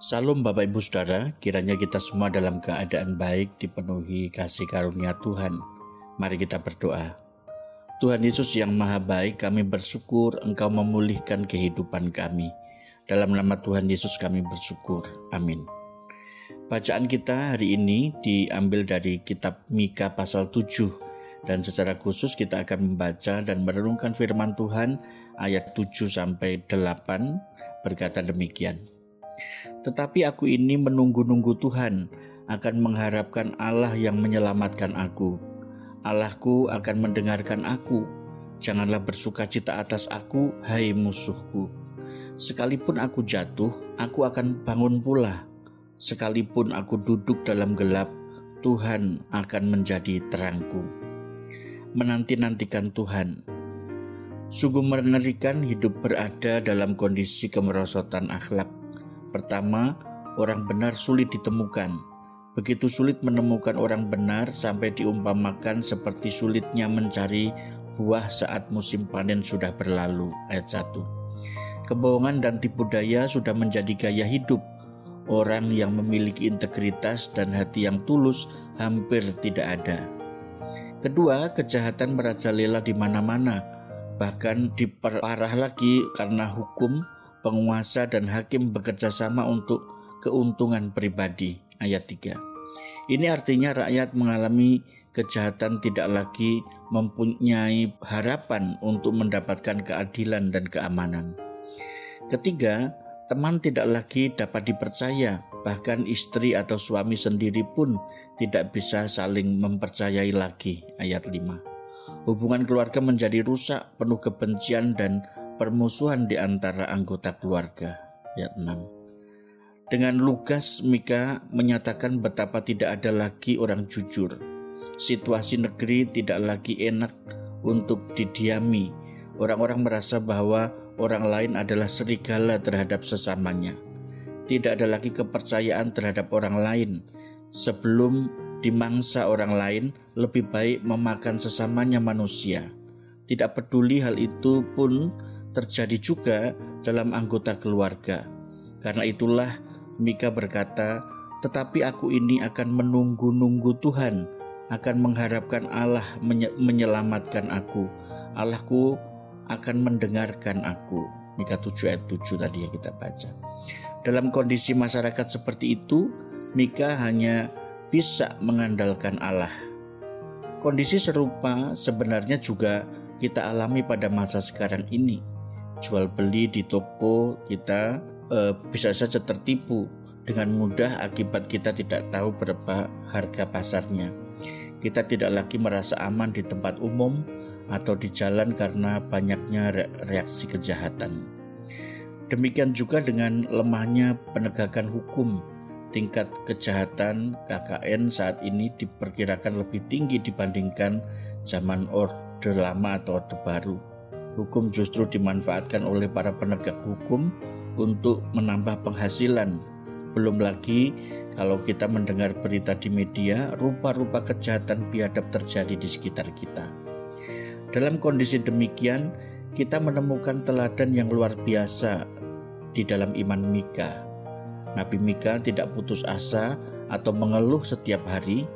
Salam Bapak Ibu Saudara, kiranya kita semua dalam keadaan baik dipenuhi kasih karunia Tuhan. Mari kita berdoa. Tuhan Yesus yang maha baik, kami bersyukur Engkau memulihkan kehidupan kami. Dalam nama Tuhan Yesus kami bersyukur. Amin. Bacaan kita hari ini diambil dari kitab Mika pasal 7 dan secara khusus kita akan membaca dan merenungkan firman Tuhan ayat 7 sampai 8 berkata demikian. Tetapi aku ini menunggu-nunggu Tuhan, akan mengharapkan Allah yang menyelamatkan aku. Allahku akan mendengarkan aku. Janganlah bersuka cita atas aku, hai musuhku. Sekalipun aku jatuh, aku akan bangun pula. Sekalipun aku duduk dalam gelap, Tuhan akan menjadi terangku. Menanti-nantikan Tuhan. Sungguh mengerikan hidup berada dalam kondisi kemerosotan akhlak Pertama, orang benar sulit ditemukan. Begitu sulit menemukan orang benar sampai diumpamakan seperti sulitnya mencari buah saat musim panen sudah berlalu. Ayat 1. Kebohongan dan tipu daya sudah menjadi gaya hidup. Orang yang memiliki integritas dan hati yang tulus hampir tidak ada. Kedua, kejahatan merajalela di mana-mana, bahkan diperparah lagi karena hukum penguasa dan hakim bekerja sama untuk keuntungan pribadi. Ayat 3. Ini artinya rakyat mengalami kejahatan tidak lagi mempunyai harapan untuk mendapatkan keadilan dan keamanan. Ketiga, teman tidak lagi dapat dipercaya, bahkan istri atau suami sendiri pun tidak bisa saling mempercayai lagi. Ayat 5. Hubungan keluarga menjadi rusak, penuh kebencian dan permusuhan di antara anggota keluarga. Ayat 6. Dengan lugas Mika menyatakan betapa tidak ada lagi orang jujur. Situasi negeri tidak lagi enak untuk didiami. Orang-orang merasa bahwa orang lain adalah serigala terhadap sesamanya. Tidak ada lagi kepercayaan terhadap orang lain. Sebelum dimangsa orang lain, lebih baik memakan sesamanya manusia. Tidak peduli hal itu pun terjadi juga dalam anggota keluarga. Karena itulah Mika berkata, "Tetapi aku ini akan menunggu-nunggu Tuhan, akan mengharapkan Allah menyelamatkan aku. Allahku akan mendengarkan aku." Mika 7 ayat 7 tadi yang kita baca. Dalam kondisi masyarakat seperti itu, Mika hanya bisa mengandalkan Allah. Kondisi serupa sebenarnya juga kita alami pada masa sekarang ini jual beli di toko kita e, bisa saja tertipu dengan mudah akibat kita tidak tahu berapa harga pasarnya. Kita tidak lagi merasa aman di tempat umum atau di jalan karena banyaknya reaksi kejahatan. Demikian juga dengan lemahnya penegakan hukum. Tingkat kejahatan KKN saat ini diperkirakan lebih tinggi dibandingkan zaman Orde Lama atau Orde Baru hukum justru dimanfaatkan oleh para penegak hukum untuk menambah penghasilan. Belum lagi kalau kita mendengar berita di media, rupa-rupa kejahatan biadab terjadi di sekitar kita. Dalam kondisi demikian, kita menemukan teladan yang luar biasa di dalam iman Mika. Nabi Mika tidak putus asa atau mengeluh setiap hari.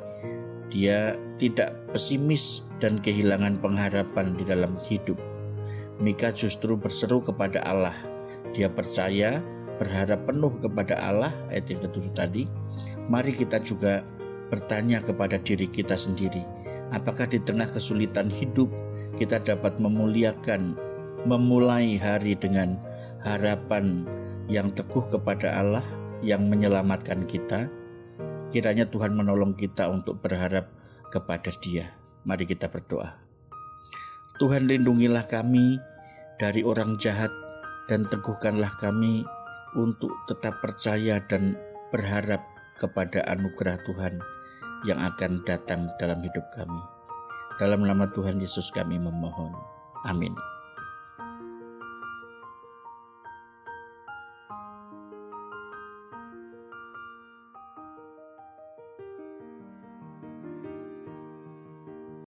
Dia tidak pesimis dan kehilangan pengharapan di dalam hidup Mika justru berseru kepada Allah. Dia percaya, berharap penuh kepada Allah, ayat yang ketujuh tadi. Mari kita juga bertanya kepada diri kita sendiri, apakah di tengah kesulitan hidup kita dapat memuliakan, memulai hari dengan harapan yang teguh kepada Allah yang menyelamatkan kita. Kiranya Tuhan menolong kita untuk berharap kepada Dia. Mari kita berdoa. Tuhan lindungilah kami dari orang jahat dan teguhkanlah kami untuk tetap percaya dan berharap kepada anugerah Tuhan yang akan datang dalam hidup kami. Dalam nama Tuhan Yesus kami memohon. Amin.